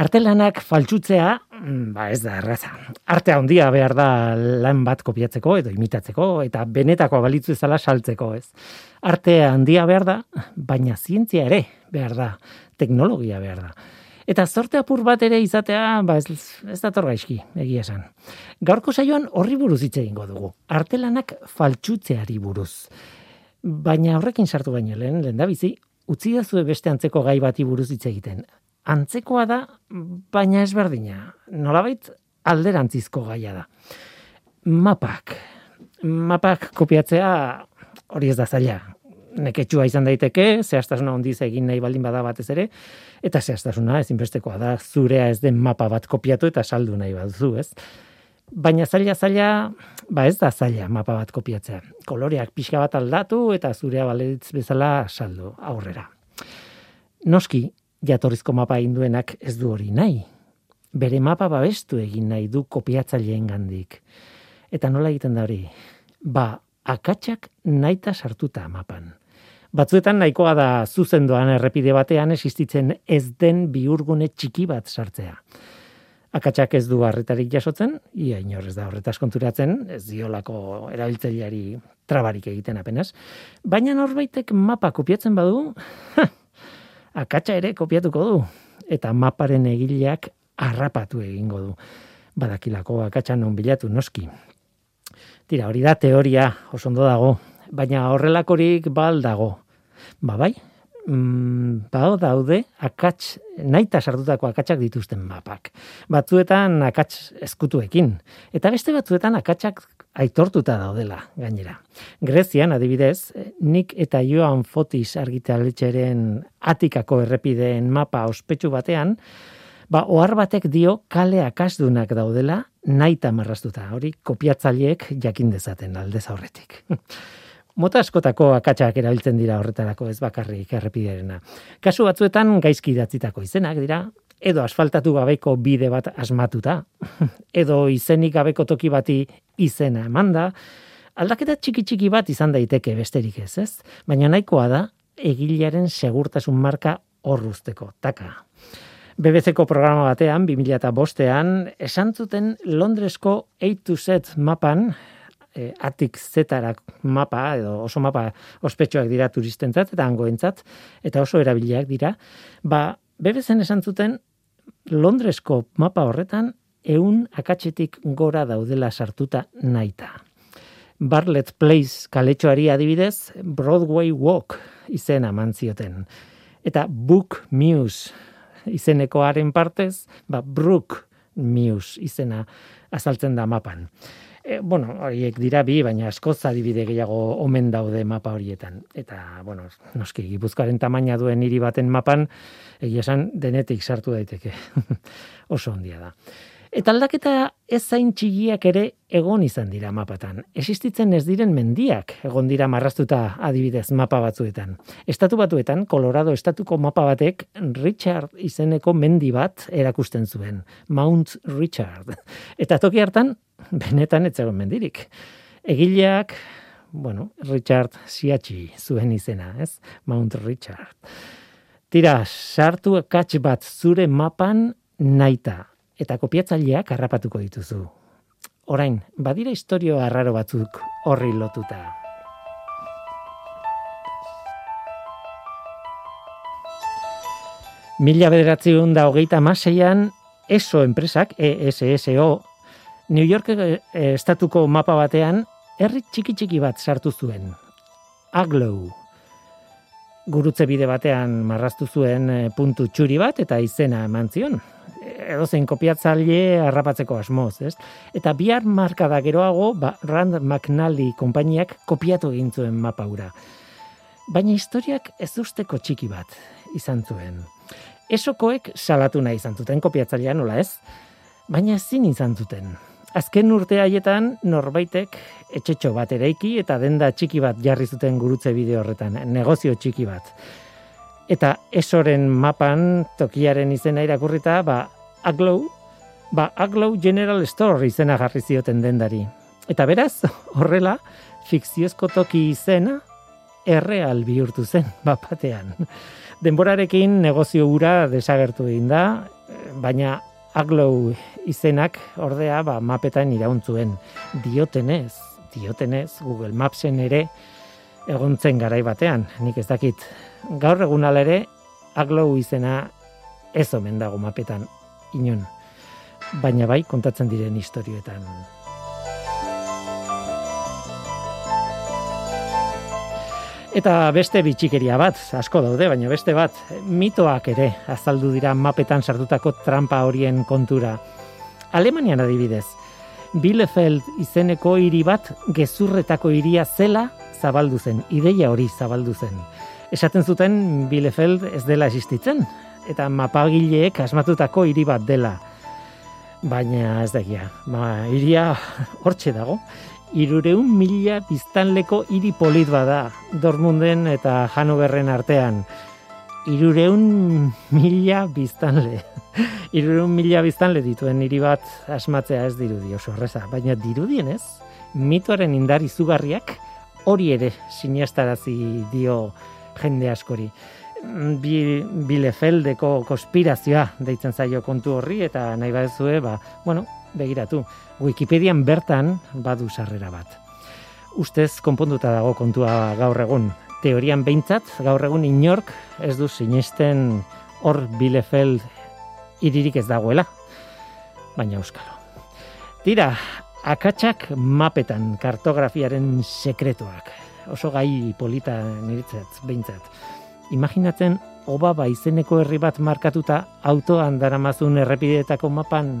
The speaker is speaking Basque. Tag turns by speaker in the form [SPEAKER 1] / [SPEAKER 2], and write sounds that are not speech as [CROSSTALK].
[SPEAKER 1] Artelanak faltsutzea, mm, ba ez da erraza. Artea handia behar da lan bat kopiatzeko edo imitatzeko eta benetako balitzu ezala saltzeko, ez. Artea handia behar da, baina zientzia ere behar da, teknologia behar da. Eta zorte apur bat ere izatea, ba ez, ez dator gaizki, egia esan. Gaurko saioan horri buruz hitz egingo dugu. Artelanak faltsutzeari buruz. Baina horrekin sartu baino lehen, lehen da bizi, utzi da zue beste antzeko gai bati buruz hitz egiten. Antzekoa da, baina ez berdina. Nolabait alderantzizko gaia da. Mapak. Mapak kopiatzea hori ez da zaila neketsua izan daiteke, zehaztasuna ondiz egin nahi baldin bada batez ere, eta zehaztasuna ezinbestekoa da zurea ez den mapa bat kopiatu eta saldu nahi baduzu, ez? Baina zaila zaila, ba ez da zaila mapa bat kopiatzea. Koloreak pixka bat aldatu eta zurea baleritz bezala saldu aurrera. Noski, jatorrizko mapa induenak ez du hori nahi. Bere mapa babestu egin nahi du kopiatzaileen gandik. Eta nola egiten da hori? Ba, akatsak naita sartuta mapan. Batzuetan nahikoa da zuzendoan errepide batean existitzen ez den biurgune txiki bat sartzea. Akatsak ez du harretarik jasotzen, ia inorrez da horretaz konturatzen, ez diolako erabiltzaileari trabarik egiten apenas. Baina norbaitek mapa kopiatzen badu, [LAUGHS] akatsa ere kopiatuko du, eta maparen egileak harrapatu egingo du. Badakilako akatsa non bilatu noski. Tira, hori da teoria, oso ondo dago, baina horrelakorik bal dago. Ba bai, mm, ba daude akats naita sartutako akatsak dituzten mapak. Batzuetan akats eskutuekin eta beste batzuetan akatsak aitortuta daudela gainera. Grezian adibidez, Nik eta Joan Fotis argitaletxeren Atikako errepideen mapa ospetsu batean, ba ohar batek dio kale akasdunak daudela naita marrastuta. Hori kopiatzaileek jakin dezaten aldez aurretik. [LAUGHS] Mota askotako akatsak erabiltzen dira horretarako ez bakarrik errepiderena. Kasu batzuetan gaizki idatzitako izenak dira, edo asfaltatu gabeko bide bat asmatuta, [LAUGHS] edo izenik gabeko toki bati izena emanda, aldaketa txiki txiki bat izan daiteke besterik ez, ez? Baina nahikoa da, egilearen segurtasun marka horruzteko, taka. BBC-ko programa batean, 2005ean, esan zuten Londresko A to Z mapan, e, atik zetarak mapa, edo oso mapa ospetsuak dira turistentzat eta angoentzat, eta oso erabiliak dira, ba, bebezen esan zuten Londresko mapa horretan eun akatsetik gora daudela sartuta naita. Barlet Place kaletxoari adibidez, Broadway Walk izena mantzioten. Eta Book Muse izenekoaren partez, ba, Brook Muse izena azaltzen da mapan. E, bueno, horiek dira bi, baina askoz adibide gehiago omen daude mapa horietan. Eta, bueno, noski, gipuzkoaren tamaina duen hiri baten mapan, egia esan, denetik sartu daiteke. [LAUGHS] Oso ondia da. Eta aldaketa ez zain txigiak ere egon izan dira mapatan. Existitzen ez diren mendiak egon dira marrastuta adibidez mapa batzuetan. Estatu batuetan, Colorado estatuko mapa batek Richard izeneko mendi bat erakusten zuen. Mount Richard. Eta toki hartan, benetan ez zegoen mendirik. Egileak, bueno, Richard Siachi zuen izena, ez? Mount Richard. Tira, sartu katx bat zure mapan naita eta kopiatzaileak harrapatuko dituzu. Orain, badira historio arraro batzuk horri lotuta. Mila bederatziun da hogeita maseian, ESO enpresak, ESSO, New York eh, estatuko mapa batean, herri txiki txiki bat sartu zuen. Aglow. Gurutze bide batean marraztu zuen eh, puntu txuri bat eta izena eman zion edo zein kopiatzaile harrapatzeko asmoz, ez? Eta bihar marka da geroago, ba, Rand McNally konpainiak kopiatu egin zuen mapa ura. Baina historiak ez usteko txiki bat izan zuen. Esokoek salatu nahi izan zuten kopiatzailea nola ez? Baina ezin izan zuten. Azken urte haietan norbaitek etxetxo bat eraiki eta denda txiki bat jarri zuten gurutze bideo horretan, negozio txiki bat. Eta esoren mapan tokiaren izena irakurrita, ba, Aglow, ba, Aglow General Store izena jarri zioten dendari. Eta beraz, [LAUGHS] horrela, fikziozko toki izena, erreal bihurtu zen, [LAUGHS] bapatean. Denborarekin negozio ura desagertu egin da, baina Aglow izenak ordea ba, mapetan irauntzuen. Diotenez, diotenez, Google Mapsen ere egontzen garai batean. Nik ez dakit, gaur egun ere, Aglow izena ez omen dago mapetan inon. Baina bai, kontatzen diren historioetan. Eta beste bitxikeria bat, asko daude, baina beste bat, mitoak ere azaldu dira mapetan sartutako trampa horien kontura. Alemanian adibidez, Bielefeld izeneko hiri bat gezurretako hiria zela zabaldu zen, ideia hori zabaldu zen. Esaten zuten Bielefeld ez dela existitzen, eta mapagileek asmatutako hiri bat dela. Baina ez dakia, ba, iria hortxe dago, irureun mila biztanleko hiri polit bada Dortmunden eta Hanoverren artean. Irureun mila biztanle. [LAUGHS] Irureun mila biztanle dituen hiri bat asmatzea ez dirudi oso horreza. Baina dirudien ez, mitoaren indar izugarriak hori ere sinestarazi dio jende askori. Bi, bilefeldeko konspirazioa deitzen zaio kontu horri eta nahi badezue, ba, bueno, begiratu, Wikipedian bertan badu sarrera bat. Ustez konponduta dago kontua gaur egun. Teorian behintzat, gaur egun inork ez du sinesten hor Bielefeld iririk ez dagoela. Baina euskalo. Tira, akatsak mapetan kartografiaren sekretuak. Oso gai polita niritzat, behintzat. Imaginatzen, obaba izeneko herri bat markatuta autoan daramazun errepideetako mapan